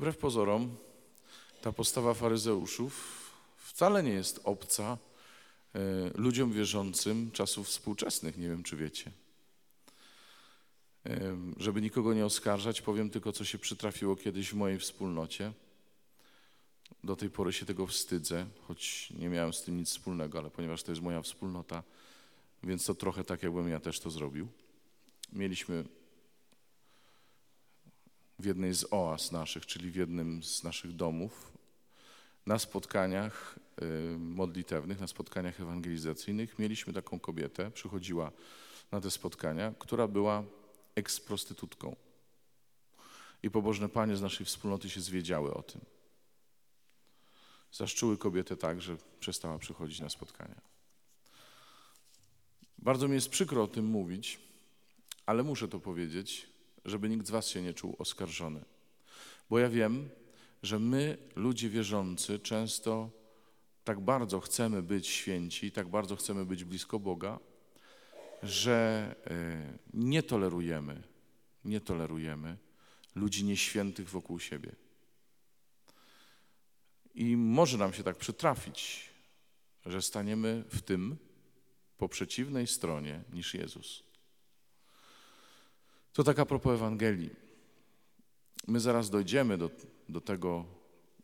Wbrew pozorom, ta postawa faryzeuszów wcale nie jest obca e, ludziom wierzącym czasów współczesnych, nie wiem czy wiecie. E, żeby nikogo nie oskarżać, powiem tylko, co się przytrafiło kiedyś w mojej wspólnocie. Do tej pory się tego wstydzę, choć nie miałem z tym nic wspólnego, ale ponieważ to jest moja wspólnota, więc to trochę tak, jakbym ja też to zrobił. Mieliśmy w jednej z oaz naszych, czyli w jednym z naszych domów, na spotkaniach y, modlitewnych, na spotkaniach ewangelizacyjnych, mieliśmy taką kobietę, przychodziła na te spotkania, która była eksprostytutką. I pobożne panie z naszej wspólnoty się zwiedziały o tym. Zaszczuły kobietę tak, że przestała przychodzić na spotkania. Bardzo mi jest przykro o tym mówić, ale muszę to powiedzieć, żeby nikt z Was się nie czuł oskarżony. Bo ja wiem, że my, ludzie wierzący, często tak bardzo chcemy być święci, tak bardzo chcemy być blisko Boga, że e, nie tolerujemy, nie tolerujemy ludzi nieświętych wokół siebie. I może nam się tak przytrafić, że staniemy w tym po przeciwnej stronie niż Jezus. To taka propos Ewangelii. My zaraz dojdziemy do, do tego,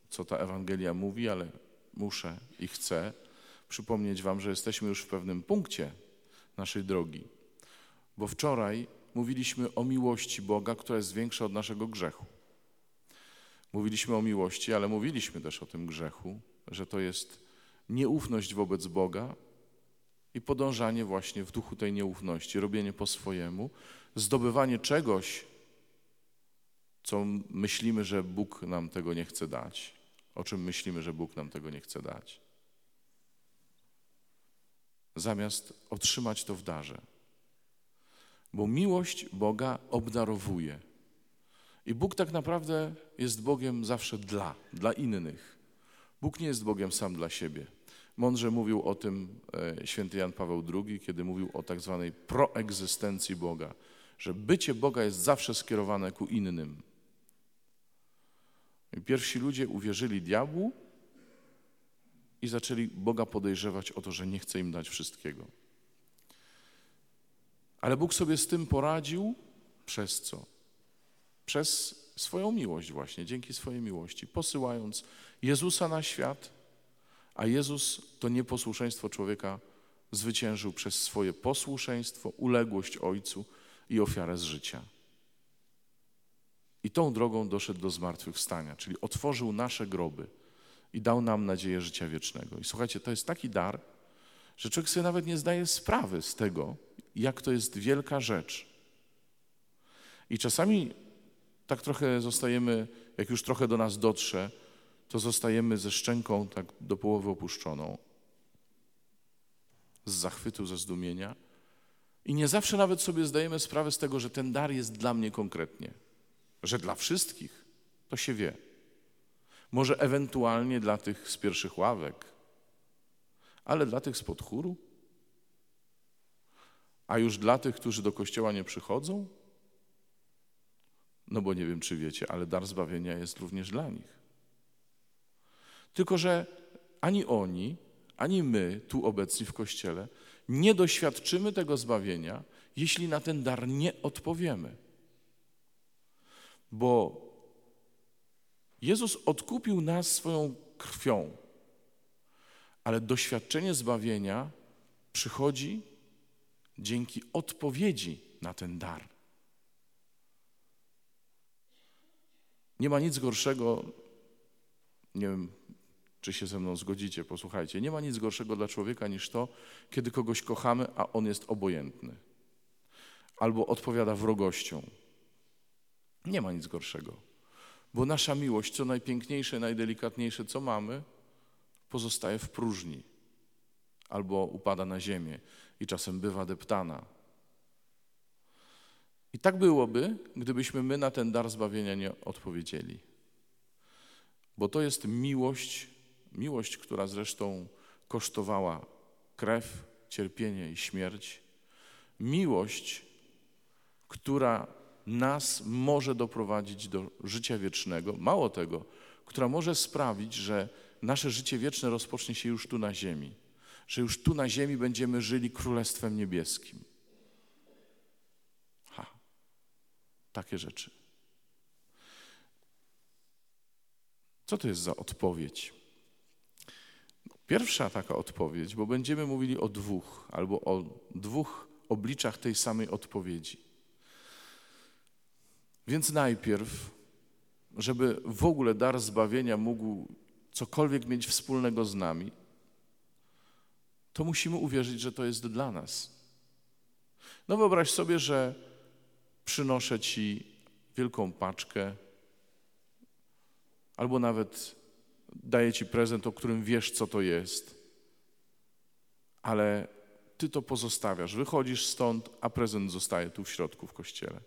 co ta Ewangelia mówi, ale muszę i chcę przypomnieć Wam, że jesteśmy już w pewnym punkcie naszej drogi. Bo wczoraj mówiliśmy o miłości Boga, która jest większa od naszego grzechu. Mówiliśmy o miłości, ale mówiliśmy też o tym grzechu, że to jest nieufność wobec Boga i podążanie właśnie w duchu tej nieufności, robienie po swojemu, zdobywanie czegoś, co myślimy, że Bóg nam tego nie chce dać, o czym myślimy, że Bóg nam tego nie chce dać, zamiast otrzymać to w darze. Bo miłość Boga obdarowuje. I Bóg tak naprawdę jest Bogiem zawsze dla, dla innych. Bóg nie jest Bogiem sam dla siebie. Mądrze mówił o tym e, święty Jan Paweł II, kiedy mówił o tak zwanej proegzystencji Boga, że bycie Boga jest zawsze skierowane ku innym. I pierwsi ludzie uwierzyli diabłu i zaczęli Boga podejrzewać o to, że nie chce im dać wszystkiego. Ale Bóg sobie z tym poradził przez co? Przez swoją miłość właśnie, dzięki swojej miłości, posyłając Jezusa na świat, a Jezus to nieposłuszeństwo człowieka zwyciężył przez swoje posłuszeństwo, uległość Ojcu i ofiarę z życia. I tą drogą doszedł do zmartwychwstania, czyli otworzył nasze groby i dał nam nadzieję życia wiecznego. I słuchajcie, to jest taki dar, że człowiek sobie nawet nie zdaje sprawy z tego, jak to jest wielka rzecz. I czasami tak trochę zostajemy, jak już trochę do nas dotrze, to zostajemy ze szczęką tak do połowy opuszczoną, z zachwytu, ze zdumienia. I nie zawsze nawet sobie zdajemy sprawę z tego, że ten dar jest dla mnie konkretnie, że dla wszystkich to się wie. Może ewentualnie dla tych z pierwszych ławek, ale dla tych z podchóru? A już dla tych, którzy do kościoła nie przychodzą? No bo nie wiem, czy wiecie, ale dar zbawienia jest również dla nich. Tylko, że ani oni, ani my, tu obecni w kościele, nie doświadczymy tego zbawienia, jeśli na ten dar nie odpowiemy. Bo Jezus odkupił nas swoją krwią, ale doświadczenie zbawienia przychodzi dzięki odpowiedzi na ten dar. Nie ma nic gorszego, nie wiem, czy się ze mną zgodzicie, posłuchajcie, nie ma nic gorszego dla człowieka niż to, kiedy kogoś kochamy, a on jest obojętny albo odpowiada wrogością. Nie ma nic gorszego, bo nasza miłość, co najpiękniejsze, najdelikatniejsze, co mamy, pozostaje w próżni albo upada na ziemię i czasem bywa deptana. I tak byłoby, gdybyśmy my na ten dar zbawienia nie odpowiedzieli. Bo to jest miłość Miłość, która zresztą kosztowała krew, cierpienie i śmierć. Miłość, która nas może doprowadzić do życia wiecznego. Mało tego, która może sprawić, że nasze życie wieczne rozpocznie się już tu na ziemi, że już tu na ziemi będziemy żyli Królestwem Niebieskim. Ha, takie rzeczy. Co to jest za odpowiedź? Pierwsza taka odpowiedź, bo będziemy mówili o dwóch albo o dwóch obliczach tej samej odpowiedzi. Więc najpierw, żeby w ogóle dar zbawienia mógł cokolwiek mieć wspólnego z nami, to musimy uwierzyć, że to jest dla nas. No wyobraź sobie, że przynoszę Ci wielką paczkę, albo nawet daję Ci prezent, o którym wiesz, co to jest, ale Ty to pozostawiasz, wychodzisz stąd, a prezent zostaje tu w środku w kościele.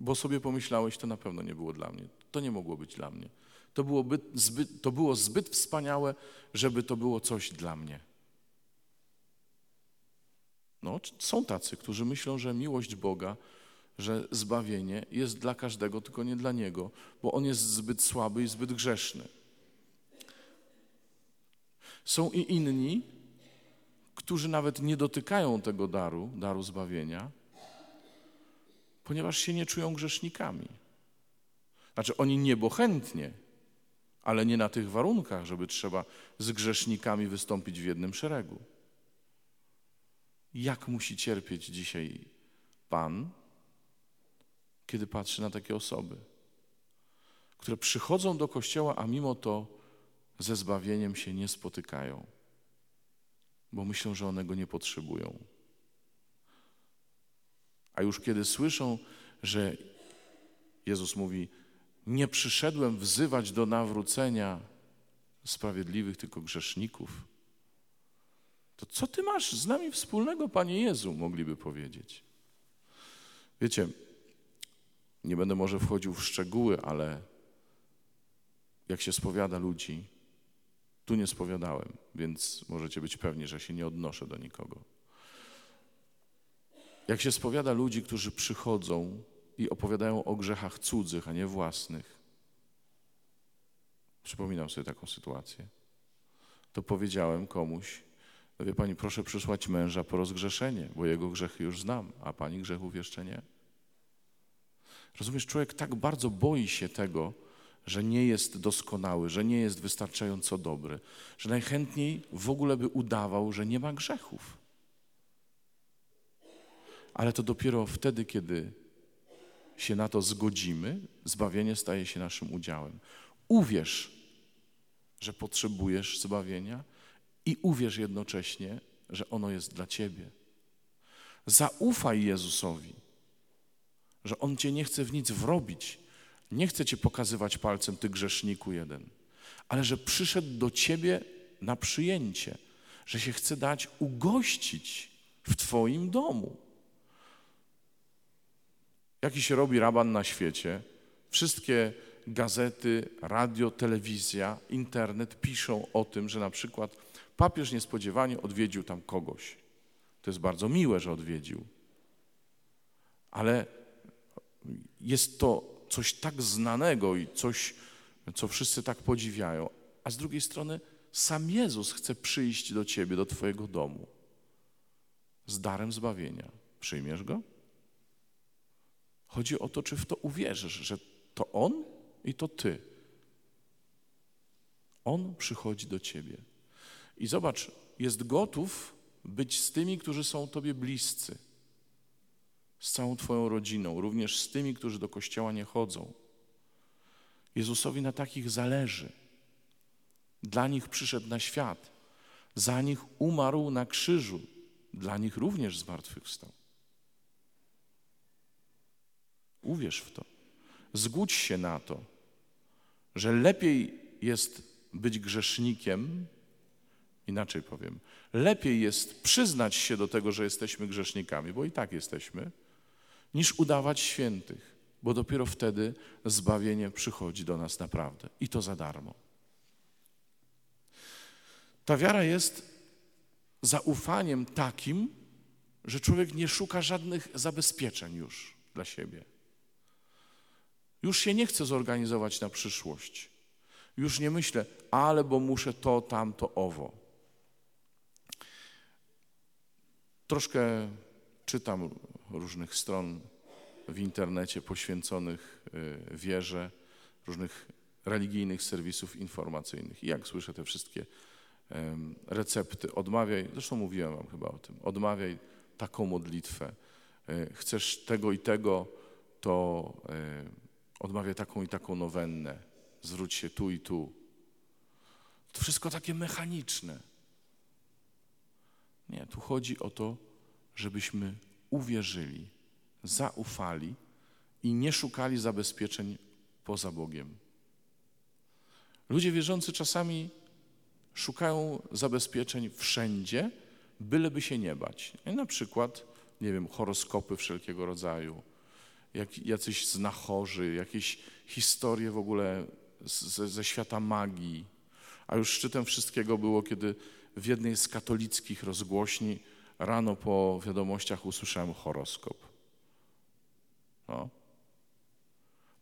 Bo sobie pomyślałeś, to na pewno nie było dla mnie. To nie mogło być dla mnie. To, byłoby zbyt, to było zbyt wspaniałe, żeby to było coś dla mnie. No, są tacy, którzy myślą, że miłość Boga, że zbawienie jest dla każdego, tylko nie dla Niego, bo On jest zbyt słaby i zbyt grzeszny. Są i inni, którzy nawet nie dotykają tego daru, daru zbawienia, ponieważ się nie czują grzesznikami. Znaczy, oni niebochętnie, ale nie na tych warunkach, żeby trzeba z grzesznikami wystąpić w jednym szeregu. Jak musi cierpieć dzisiaj Pan, kiedy patrzy na takie osoby, które przychodzą do kościoła, a mimo to ze zbawieniem się nie spotykają, bo myślą, że one go nie potrzebują. A już kiedy słyszą, że Jezus mówi, nie przyszedłem wzywać do nawrócenia sprawiedliwych, tylko grzeszników, to co ty masz z nami wspólnego, Panie Jezu, mogliby powiedzieć. Wiecie, nie będę może wchodził w szczegóły, ale jak się spowiada ludzi, tu nie spowiadałem, więc możecie być pewni, że się nie odnoszę do nikogo. Jak się spowiada ludzi, którzy przychodzą i opowiadają o grzechach cudzych, a nie własnych, przypominam sobie taką sytuację, to powiedziałem komuś, no wie pani, proszę przysłać męża po rozgrzeszenie, bo jego grzechy już znam, a pani grzechów jeszcze nie. Rozumiesz, człowiek tak bardzo boi się tego, że nie jest doskonały, że nie jest wystarczająco dobry, że najchętniej w ogóle by udawał, że nie ma grzechów. Ale to dopiero wtedy, kiedy się na to zgodzimy, zbawienie staje się naszym udziałem. Uwierz, że potrzebujesz zbawienia i uwierz jednocześnie, że ono jest dla ciebie. Zaufaj Jezusowi że On cię nie chce w nic wrobić, nie chce cię pokazywać palcem, ty grzeszniku jeden, ale że przyszedł do ciebie na przyjęcie, że się chce dać ugościć w twoim domu. Jaki się robi raban na świecie? Wszystkie gazety, radio, telewizja, internet piszą o tym, że na przykład papież niespodziewanie odwiedził tam kogoś. To jest bardzo miłe, że odwiedził. Ale jest to coś tak znanego i coś, co wszyscy tak podziwiają, a z drugiej strony sam Jezus chce przyjść do ciebie, do twojego domu z darem zbawienia. Przyjmiesz go? Chodzi o to, czy w to uwierzysz, że to On i to Ty. On przychodzi do Ciebie. I zobacz, jest gotów być z tymi, którzy są Tobie bliscy z całą Twoją rodziną, również z tymi, którzy do kościoła nie chodzą. Jezusowi na takich zależy. Dla nich przyszedł na świat, za nich umarł na krzyżu, dla nich również zmartwychwstał. Uwierz w to. Zgódź się na to, że lepiej jest być grzesznikiem, inaczej powiem, lepiej jest przyznać się do tego, że jesteśmy grzesznikami, bo i tak jesteśmy, niż udawać świętych, bo dopiero wtedy zbawienie przychodzi do nas naprawdę i to za darmo. Ta wiara jest zaufaniem takim, że człowiek nie szuka żadnych zabezpieczeń już dla siebie. Już się nie chce zorganizować na przyszłość. Już nie myślę, ale bo muszę to, tamto, owo. Troszkę czytam różnych stron w internecie poświęconych y, wierze, różnych religijnych serwisów informacyjnych. I jak słyszę te wszystkie recepty, odmawiaj, zresztą mówiłem wam chyba o tym, odmawiaj taką modlitwę. Y, chcesz tego i tego, to y, odmawiaj taką i taką nowennę. Zwróć się tu i tu. To wszystko takie mechaniczne. Nie, tu chodzi o to, żebyśmy uwierzyli, zaufali i nie szukali zabezpieczeń poza Bogiem. Ludzie wierzący czasami szukają zabezpieczeń wszędzie, byleby się nie bać. Na przykład, nie wiem, horoskopy wszelkiego rodzaju, jak, jacyś znachorzy, jakieś historie w ogóle ze świata magii. A już szczytem wszystkiego było, kiedy w jednej z katolickich rozgłośni rano po wiadomościach usłyszałem horoskop. No.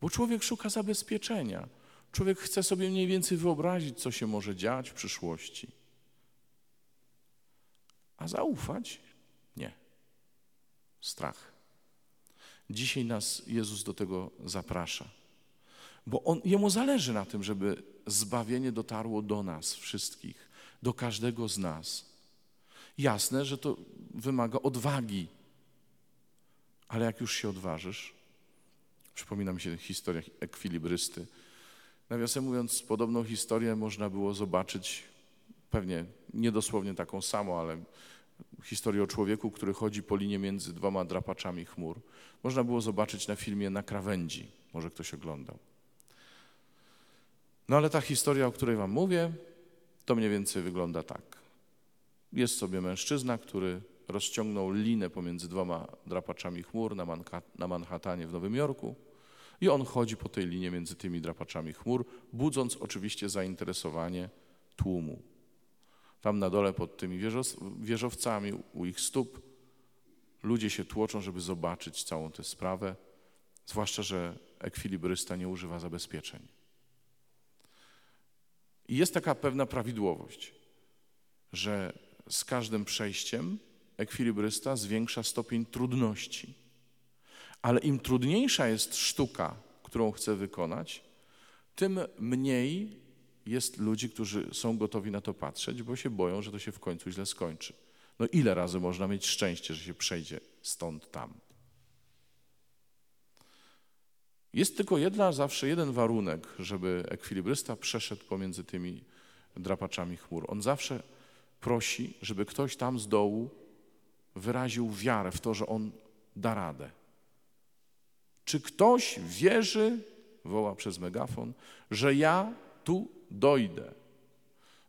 Bo człowiek szuka zabezpieczenia. Człowiek chce sobie mniej więcej wyobrazić, co się może dziać w przyszłości. A zaufać? Nie. Strach. Dzisiaj nas Jezus do tego zaprasza, bo on, Jemu zależy na tym, żeby zbawienie dotarło do nas wszystkich, do każdego z nas. Jasne, że to wymaga odwagi, ale jak już się odważysz, przypomina mi się historia ekwilibrysty. Nawiasem mówiąc, podobną historię można było zobaczyć, pewnie niedosłownie taką samą, ale historię o człowieku, który chodzi po linie między dwoma drapaczami chmur. Można było zobaczyć na filmie Na krawędzi. Może ktoś oglądał. No ale ta historia, o której wam mówię, to mniej więcej wygląda tak. Jest sobie mężczyzna, który rozciągnął linę pomiędzy dwoma drapaczami chmur na, Manha na Manhattanie w Nowym Jorku i on chodzi po tej linie między tymi drapaczami chmur, budząc oczywiście zainteresowanie tłumu. Tam na dole pod tymi wieżowcami, u ich stóp, ludzie się tłoczą, żeby zobaczyć całą tę sprawę, zwłaszcza, że ekwilibrysta nie używa zabezpieczeń. I jest taka pewna prawidłowość, że z każdym przejściem ekwilibrysta zwiększa stopień trudności. Ale im trudniejsza jest sztuka, którą chce wykonać, tym mniej jest ludzi, którzy są gotowi na to patrzeć, bo się boją, że to się w końcu źle skończy. No ile razy można mieć szczęście, że się przejdzie stąd tam? Jest tylko jedna, zawsze jeden warunek, żeby ekwilibrysta przeszedł pomiędzy tymi drapaczami chmur. On zawsze prosi, żeby ktoś tam z dołu wyraził wiarę w to, że on da radę. Czy ktoś wierzy, woła przez megafon, że ja tu dojdę?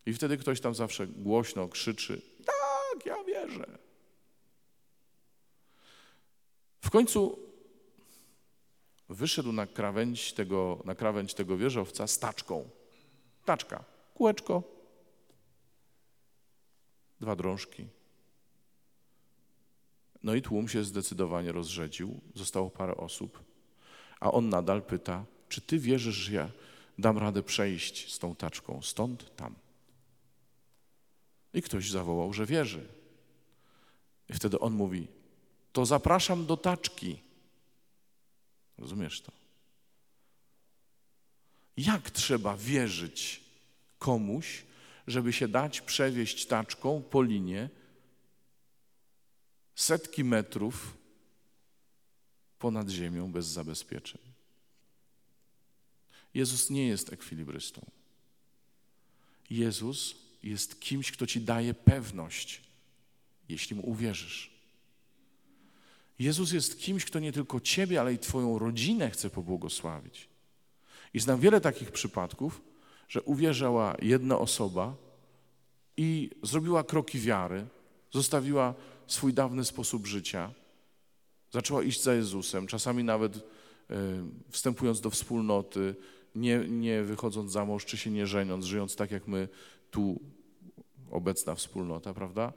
I wtedy ktoś tam zawsze głośno krzyczy: Tak, ja wierzę. W końcu wyszedł na krawędź tego, na krawędź tego wieżowca z taczką. Taczka, kółeczko, dwa drążki. No i tłum się zdecydowanie rozrzedził, zostało parę osób, a on nadal pyta, czy ty wierzysz, że ja dam radę przejść z tą taczką stąd tam? I ktoś zawołał, że wierzy. I wtedy on mówi, to zapraszam do taczki. Rozumiesz to? Jak trzeba wierzyć komuś, żeby się dać przewieźć taczką po linie setki metrów ponad ziemią bez zabezpieczeń? Jezus nie jest ekwilibrystą. Jezus jest kimś, kto ci daje pewność, jeśli mu uwierzysz. Jezus jest kimś, kto nie tylko ciebie, ale i twoją rodzinę chce pobłogosławić. I znam wiele takich przypadków, że uwierzyła jedna osoba i zrobiła kroki wiary, zostawiła swój dawny sposób życia, zaczęła iść za Jezusem, czasami nawet y, wstępując do wspólnoty, nie, nie wychodząc za mąż, czy się nie żeniąc, żyjąc tak jak my tu obecna wspólnota, prawda?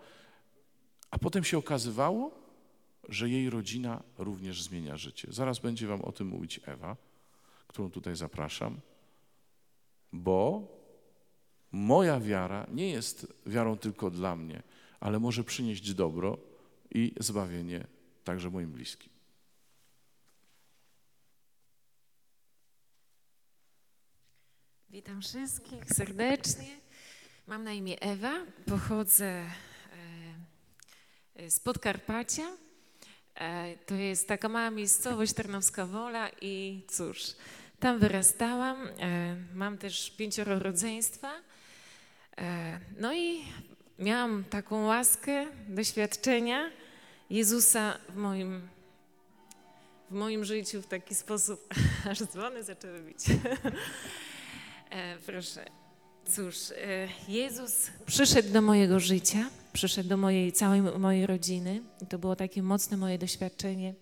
A potem się okazywało, że jej rodzina również zmienia życie. Zaraz będzie Wam o tym mówić Ewa, którą tutaj zapraszam, bo moja wiara nie jest wiarą tylko dla mnie, ale może przynieść dobro i zbawienie także moim bliskim. Witam wszystkich serdecznie. Mam na imię Ewa, pochodzę e, z Podkarpacia. E, to jest taka mała miejscowość Tarnowska Wola i cóż, tam wyrastałam. E, mam też pięcioro rodzeństwa. No i miałam taką łaskę, doświadczenia Jezusa w moim, w moim życiu w taki sposób, aż dzwony zaczęły bić. Proszę. Cóż, Jezus przyszedł do mojego życia przyszedł do mojej całej mojej rodziny. To było takie mocne moje doświadczenie.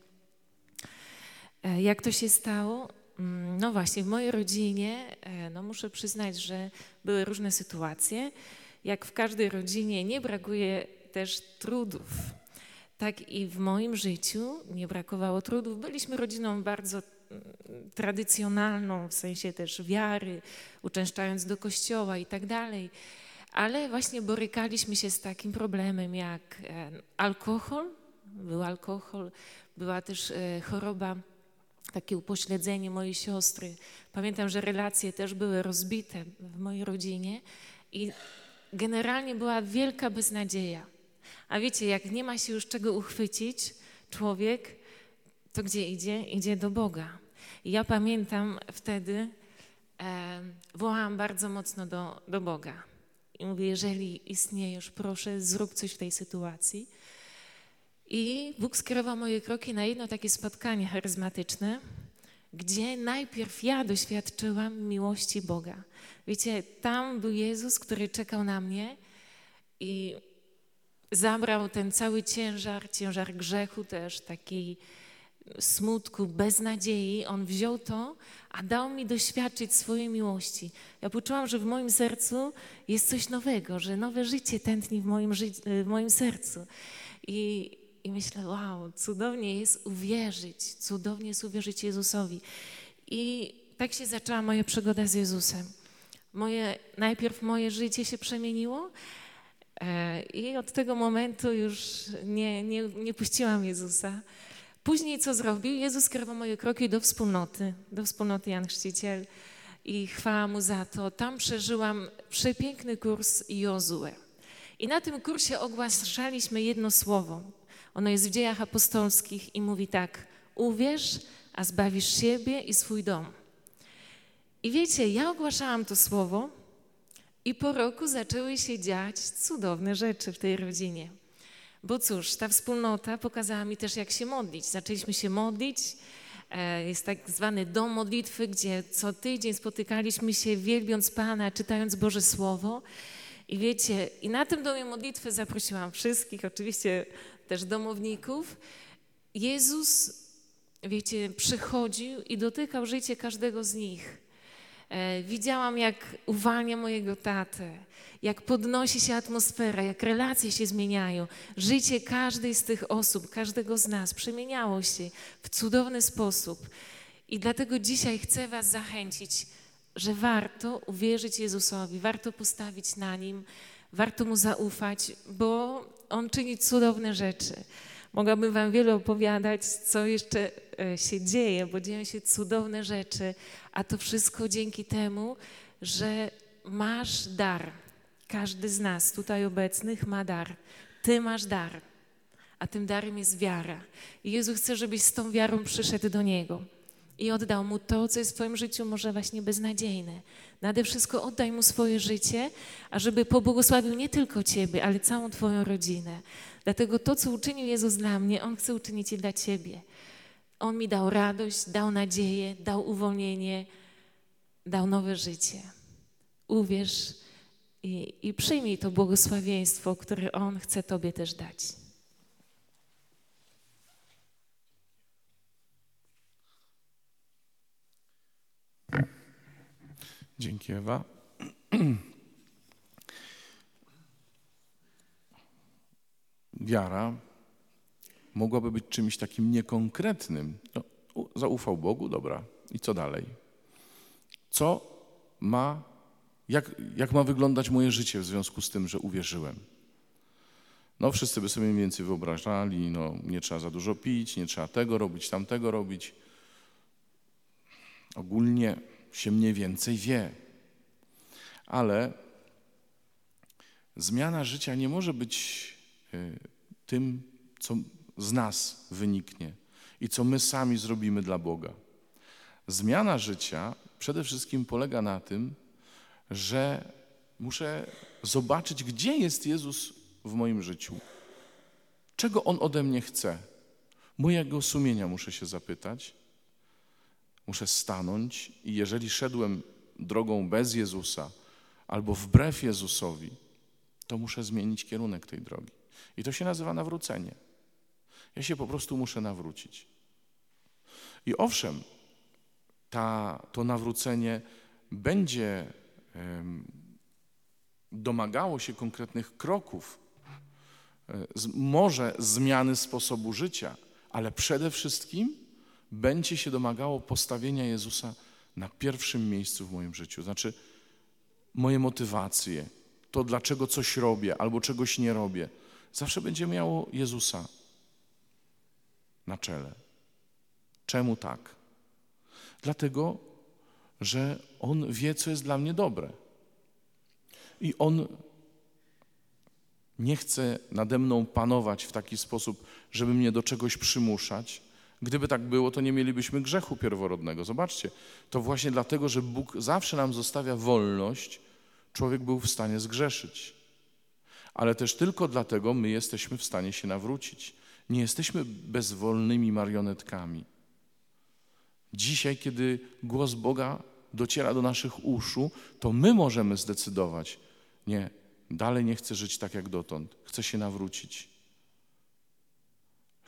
E, jak to się stało? Mm, no właśnie, w mojej rodzinie, e, no muszę przyznać, że były różne sytuacje. Jak w każdej rodzinie nie brakuje też trudów. Tak i w moim życiu nie brakowało trudów. Byliśmy rodziną bardzo mm, tradycjonalną, w sensie też wiary, uczęszczając do kościoła i tak dalej ale właśnie borykaliśmy się z takim problemem jak e, alkohol, był alkohol, była też e, choroba, takie upośledzenie mojej siostry. Pamiętam, że relacje też były rozbite w mojej rodzinie i generalnie była wielka beznadzieja. A wiecie, jak nie ma się już czego uchwycić, człowiek, to gdzie idzie? Idzie do Boga. I ja pamiętam wtedy, e, wołałam bardzo mocno do, do Boga. I mówię, jeżeli istniejesz, proszę, zrób coś w tej sytuacji. I Bóg skierował moje kroki na jedno takie spotkanie charyzmatyczne, gdzie najpierw ja doświadczyłam miłości Boga. Wiecie, tam był Jezus, który czekał na mnie i zabrał ten cały ciężar, ciężar grzechu też, takiej smutku, beznadziei. On wziął to a dał mi doświadczyć swojej miłości. Ja poczułam, że w moim sercu jest coś nowego, że nowe życie tętni w moim, ży w moim sercu. I, I myślę, wow, cudownie jest uwierzyć, cudownie jest uwierzyć Jezusowi. I tak się zaczęła moja przygoda z Jezusem. Moje, najpierw moje życie się przemieniło, e, i od tego momentu już nie, nie, nie puściłam Jezusa. Później co zrobił? Jezus skierował moje kroki do wspólnoty, do wspólnoty Jan Chrzciciel i chwała Mu za to. Tam przeżyłam przepiękny kurs Jozue. I na tym kursie ogłaszaliśmy jedno słowo. Ono jest w dziejach apostolskich i mówi tak: Uwierz, a zbawisz siebie i swój dom. I wiecie, ja ogłaszałam to słowo i po roku zaczęły się dziać cudowne rzeczy w tej rodzinie. Bo cóż, ta wspólnota pokazała mi też, jak się modlić. Zaczęliśmy się modlić. E, jest tak zwany dom modlitwy, gdzie co tydzień spotykaliśmy się, wielbiąc Pana, czytając Boże Słowo. I wiecie, i na tym domie modlitwy zaprosiłam wszystkich, oczywiście też domowników. Jezus, wiecie, przychodził i dotykał życie każdego z nich. E, widziałam, jak uwalnia mojego tatę, jak podnosi się atmosfera, jak relacje się zmieniają. Życie każdej z tych osób, każdego z nas przemieniało się w cudowny sposób. I dlatego dzisiaj chcę Was zachęcić, że warto uwierzyć Jezusowi, warto postawić na Nim, warto Mu zaufać, bo On czyni cudowne rzeczy. Mogłabym Wam wiele opowiadać, co jeszcze e, się dzieje, bo dzieją się cudowne rzeczy, a to wszystko dzięki temu, że masz dar. Każdy z nas tutaj obecnych ma dar. Ty masz dar, a tym darem jest wiara. I Jezus chce, żebyś z tą wiarą przyszedł do Niego i oddał Mu to, co jest w Twoim życiu może właśnie beznadziejne. Nade wszystko oddaj Mu swoje życie, ażeby pobłogosławił nie tylko Ciebie, ale całą Twoją rodzinę. Dlatego to, co uczynił Jezus dla mnie, On chce uczynić i dla Ciebie. On mi dał radość, dał nadzieję, dał uwolnienie, dał nowe życie. Uwierz i, i przyjmij to błogosławieństwo, które On chce Tobie też dać. Dzięki Ewa. Wiara mogłaby być czymś takim niekonkretnym. No, zaufał Bogu, dobra. I co dalej? Co ma, jak, jak ma wyglądać moje życie w związku z tym, że uwierzyłem? No wszyscy by sobie mniej więcej wyobrażali, no nie trzeba za dużo pić, nie trzeba tego robić, tamtego robić. Ogólnie się mniej więcej wie. Ale zmiana życia nie może być y, tym, co z nas wyniknie i co my sami zrobimy dla Boga. Zmiana życia przede wszystkim polega na tym, że muszę zobaczyć, gdzie jest Jezus w moim życiu. Czego On ode mnie chce? Mojego sumienia muszę się zapytać. Muszę stanąć i jeżeli szedłem drogą bez Jezusa albo wbrew Jezusowi, to muszę zmienić kierunek tej drogi. I to się nazywa nawrócenie. Ja się po prostu muszę nawrócić. I owszem, ta, to nawrócenie będzie domagało się konkretnych kroków, e, może zmiany sposobu życia, ale przede wszystkim będzie się domagało postawienia Jezusa na pierwszym miejscu w moim życiu. Znaczy, moje motywacje, to dlaczego coś robię albo czegoś nie robię, zawsze będzie miało Jezusa na czele. Czemu tak? Dlatego, że On wie, co jest dla mnie dobre. I On nie chce nade mną panować w taki sposób, żeby mnie do czegoś przymuszać. Gdyby tak było, to nie mielibyśmy grzechu pierworodnego. Zobaczcie, to właśnie dlatego, że Bóg zawsze nam zostawia wolność, człowiek był w stanie zgrzeszyć. Ale też tylko dlatego my jesteśmy w stanie się nawrócić. Nie jesteśmy bezwolnymi marionetkami. Dzisiaj, kiedy głos Boga dociera do naszych uszu, to my możemy zdecydować: Nie, dalej nie chcę żyć tak jak dotąd, chcę się nawrócić.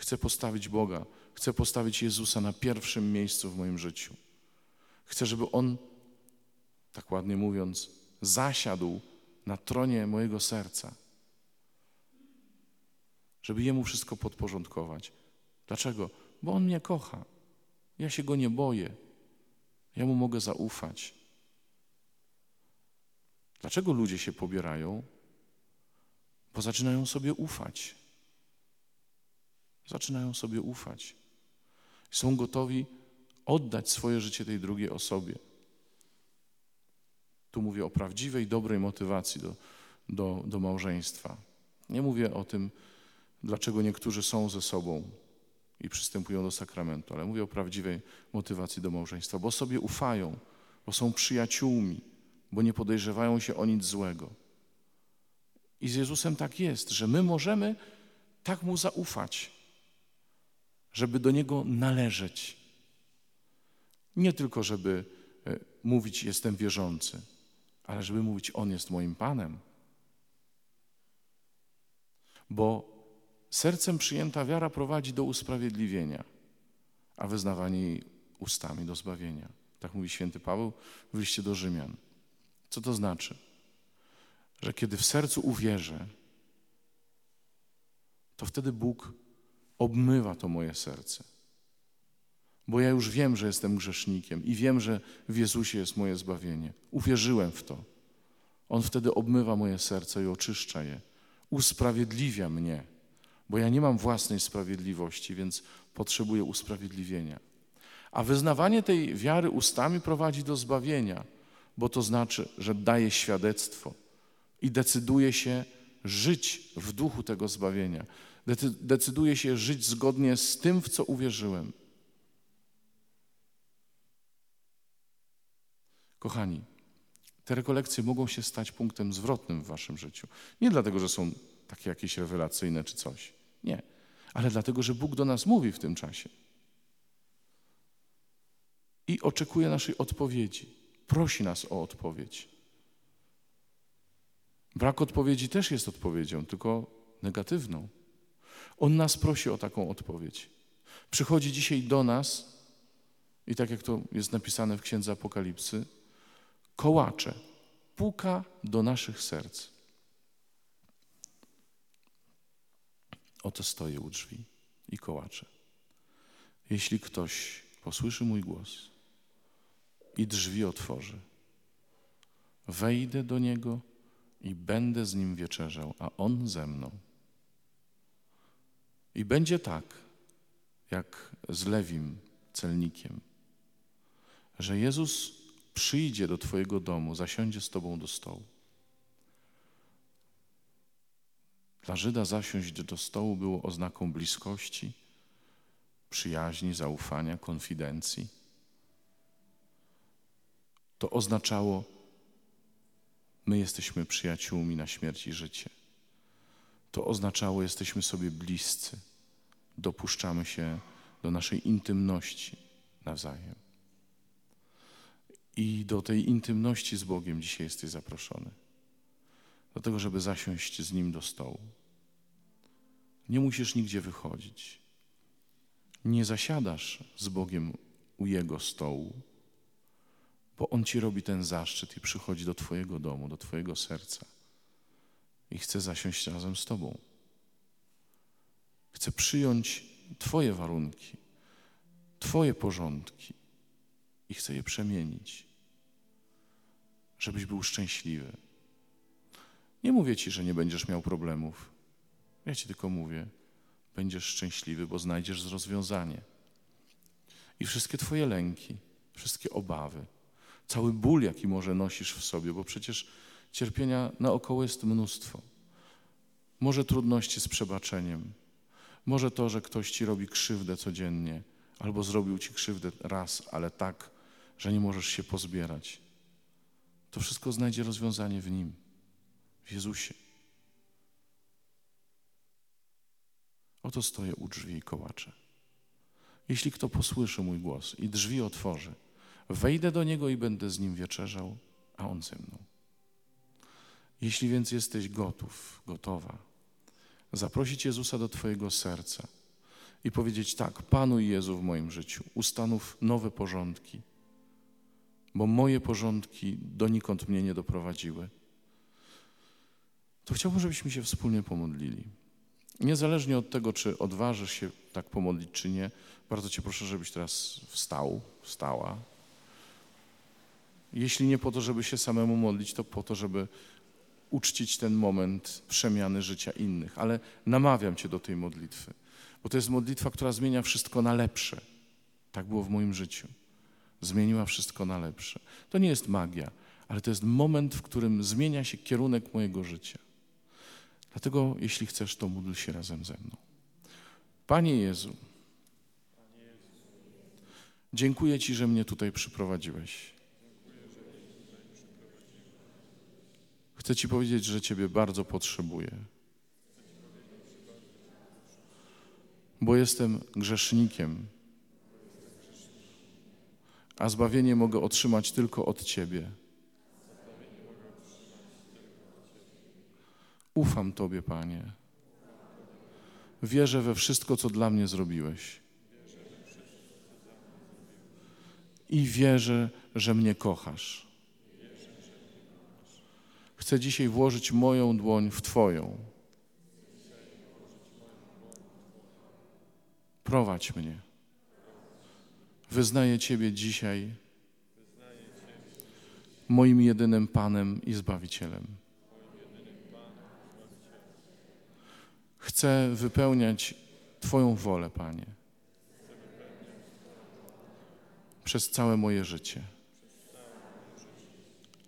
Chcę postawić Boga, chcę postawić Jezusa na pierwszym miejscu w moim życiu. Chcę, żeby On, tak ładnie mówiąc, zasiadł na tronie mojego serca żeby Jemu wszystko podporządkować. Dlaczego? Bo On mnie kocha. Ja się Go nie boję. Ja Mu mogę zaufać. Dlaczego ludzie się pobierają? Bo zaczynają sobie ufać. Zaczynają sobie ufać. Są gotowi oddać swoje życie tej drugiej osobie. Tu mówię o prawdziwej, dobrej motywacji do, do, do małżeństwa. Nie mówię o tym, dlaczego niektórzy są ze sobą i przystępują do sakramentu, ale mówię o prawdziwej motywacji do małżeństwa, bo sobie ufają, bo są przyjaciółmi, bo nie podejrzewają się o nic złego. I z Jezusem tak jest, że my możemy tak Mu zaufać, żeby do Niego należeć. Nie tylko, żeby e, mówić, jestem wierzący, ale żeby mówić, On jest moim Panem. Bo Sercem przyjęta wiara prowadzi do usprawiedliwienia, a wyznawanie jej ustami do zbawienia. Tak mówi święty Paweł w liście do Rzymian. Co to znaczy? Że kiedy w sercu uwierzę, to wtedy Bóg obmywa to moje serce. Bo ja już wiem, że jestem grzesznikiem i wiem, że w Jezusie jest moje zbawienie. Uwierzyłem w to. On wtedy obmywa moje serce i oczyszcza je. Usprawiedliwia mnie bo ja nie mam własnej sprawiedliwości, więc potrzebuję usprawiedliwienia. A wyznawanie tej wiary ustami prowadzi do zbawienia, bo to znaczy, że daje świadectwo i decyduje się żyć w duchu tego zbawienia. Decyduje się żyć zgodnie z tym, w co uwierzyłem. Kochani, te rekolekcje mogą się stać punktem zwrotnym w waszym życiu. Nie dlatego, że są takie jakieś rewelacyjne czy coś. Nie. Ale dlatego, że Bóg do nas mówi w tym czasie. I oczekuje naszej odpowiedzi. Prosi nas o odpowiedź. Brak odpowiedzi też jest odpowiedzią, tylko negatywną. On nas prosi o taką odpowiedź. Przychodzi dzisiaj do nas i tak jak to jest napisane w Księdze Apokalipsy, kołacze, puka do naszych serc. Oto stoję u drzwi i kołacze. Jeśli ktoś posłyszy mój głos i drzwi otworzy, wejdę do niego i będę z nim wieczerzał, a on ze mną. I będzie tak, jak z Lewim, celnikiem, że Jezus przyjdzie do Twojego domu, zasiądzie z Tobą do stołu. Dla Żyda zasiąść do stołu było oznaką bliskości, przyjaźni, zaufania, konfidencji. To oznaczało, my jesteśmy przyjaciółmi na śmierć i życie. To oznaczało, jesteśmy sobie bliscy, dopuszczamy się do naszej intymności nawzajem. I do tej intymności z Bogiem dzisiaj jesteś zaproszony. Do tego, żeby zasiąść z Nim do stołu. Nie musisz nigdzie wychodzić. Nie zasiadasz z Bogiem u Jego stołu, bo On ci robi ten zaszczyt i przychodzi do Twojego domu, do Twojego serca i chce zasiąść razem z Tobą. Chce przyjąć Twoje warunki, Twoje porządki i chce je przemienić, żebyś był szczęśliwy. Nie mówię Ci, że nie będziesz miał problemów. Ja Ci tylko mówię, będziesz szczęśliwy, bo znajdziesz rozwiązanie. I wszystkie Twoje lęki, wszystkie obawy, cały ból, jaki może nosisz w sobie, bo przecież cierpienia naokoło jest mnóstwo. Może trudności z przebaczeniem, może to, że ktoś Ci robi krzywdę codziennie, albo zrobił Ci krzywdę raz, ale tak, że nie możesz się pozbierać. To wszystko znajdzie rozwiązanie w Nim, w Jezusie. Oto stoję u drzwi i kołaczę. Jeśli kto posłyszy mój głos i drzwi otworzy, wejdę do niego i będę z nim wieczerzał, a on ze mną. Jeśli więc jesteś gotów, gotowa, zaprosić Jezusa do Twojego serca i powiedzieć tak, Panu Jezu w moim życiu, ustanów nowe porządki, bo moje porządki donikąd mnie nie doprowadziły, to chciałbym, żebyśmy się wspólnie pomodlili. Niezależnie od tego, czy odważysz się tak pomodlić, czy nie, bardzo Cię proszę, żebyś teraz wstał, wstała. Jeśli nie po to, żeby się samemu modlić, to po to, żeby uczcić ten moment przemiany życia innych. Ale namawiam Cię do tej modlitwy, bo to jest modlitwa, która zmienia wszystko na lepsze. Tak było w moim życiu. Zmieniła wszystko na lepsze. To nie jest magia, ale to jest moment, w którym zmienia się kierunek mojego życia. Dlatego, jeśli chcesz, to módl się razem ze mną. Panie Jezu, dziękuję Ci, że mnie tutaj przyprowadziłeś. Chcę Ci powiedzieć, że Ciebie bardzo potrzebuję. Bo jestem grzesznikiem, a zbawienie mogę otrzymać tylko od Ciebie. Ufam Tobie, Panie. Wierzę we wszystko, co dla mnie zrobiłeś. I wierzę, że mnie kochasz. Chcę dzisiaj włożyć moją dłoń w Twoją. Prowadź mnie. Wyznaję Ciebie dzisiaj moim jedynym Panem i Zbawicielem. Chcę wypełniać Twoją wolę, Panie, przez całe moje życie.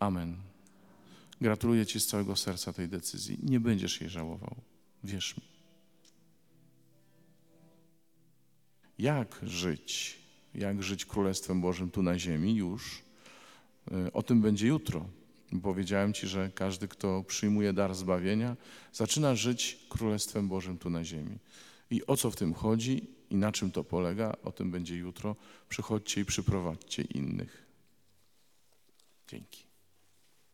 Amen. Gratuluję Ci z całego serca tej decyzji. Nie będziesz jej żałował. Wierz mi. Jak żyć? Jak żyć Królestwem Bożym tu na ziemi już? Y, o tym będzie jutro. Powiedziałem Ci, że każdy, kto przyjmuje dar zbawienia, zaczyna żyć Królestwem Bożym tu na ziemi. I o co w tym chodzi i na czym to polega, o tym będzie jutro. Przychodźcie i przyprowadźcie innych. Dzięki.